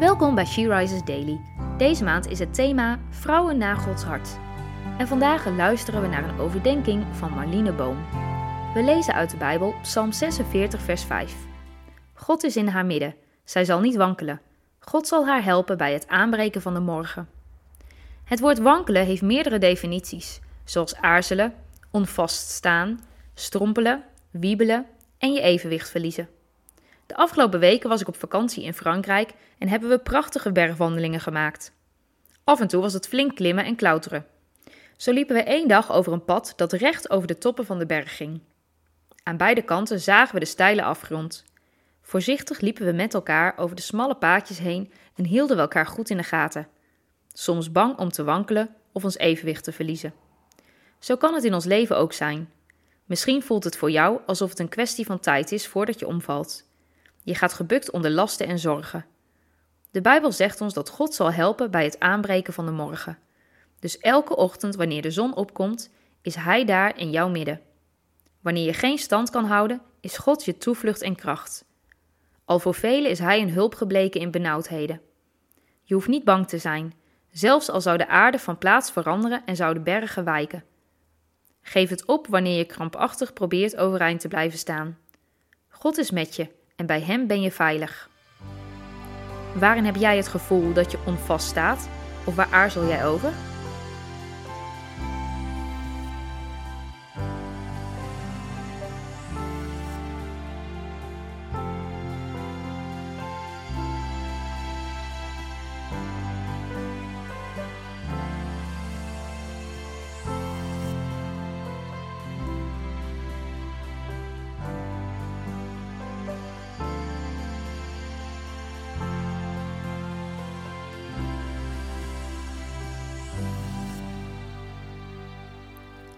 Welkom bij She Rises Daily. Deze maand is het thema Vrouwen na Gods hart. En vandaag luisteren we naar een overdenking van Marlene Boom. We lezen uit de Bijbel Psalm 46, vers 5. God is in haar midden, zij zal niet wankelen. God zal haar helpen bij het aanbreken van de morgen. Het woord wankelen heeft meerdere definities, zoals aarzelen, onvast staan, strompelen, wiebelen en je evenwicht verliezen. De afgelopen weken was ik op vakantie in Frankrijk en hebben we prachtige bergwandelingen gemaakt. Af en toe was het flink klimmen en klauteren. Zo liepen we één dag over een pad dat recht over de toppen van de berg ging. Aan beide kanten zagen we de steile afgrond. Voorzichtig liepen we met elkaar over de smalle paadjes heen en hielden we elkaar goed in de gaten. Soms bang om te wankelen of ons evenwicht te verliezen. Zo kan het in ons leven ook zijn. Misschien voelt het voor jou alsof het een kwestie van tijd is voordat je omvalt. Je gaat gebukt onder lasten en zorgen. De Bijbel zegt ons dat God zal helpen bij het aanbreken van de morgen. Dus elke ochtend wanneer de zon opkomt, is Hij daar in jouw midden. Wanneer je geen stand kan houden, is God je toevlucht en kracht. Al voor velen is Hij een hulp gebleken in benauwdheden. Je hoeft niet bang te zijn, zelfs al zou de aarde van plaats veranderen en zouden bergen wijken. Geef het op wanneer je krampachtig probeert overeind te blijven staan. God is met je en bij Hem ben je veilig. Waarin heb jij het gevoel dat je onvast staat? Of waar aarzel jij over?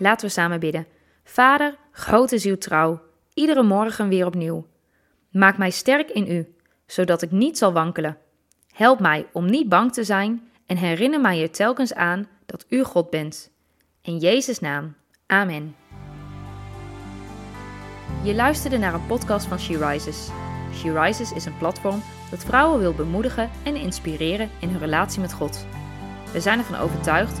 Laten we samen bidden. Vader, groot is uw trouw, iedere morgen weer opnieuw. Maak mij sterk in u, zodat ik niet zal wankelen. Help mij om niet bang te zijn en herinner mij er telkens aan dat u God bent. In Jezus' naam. Amen. Je luisterde naar een podcast van She Rises. She Rises is een platform dat vrouwen wil bemoedigen en inspireren in hun relatie met God. We zijn ervan overtuigd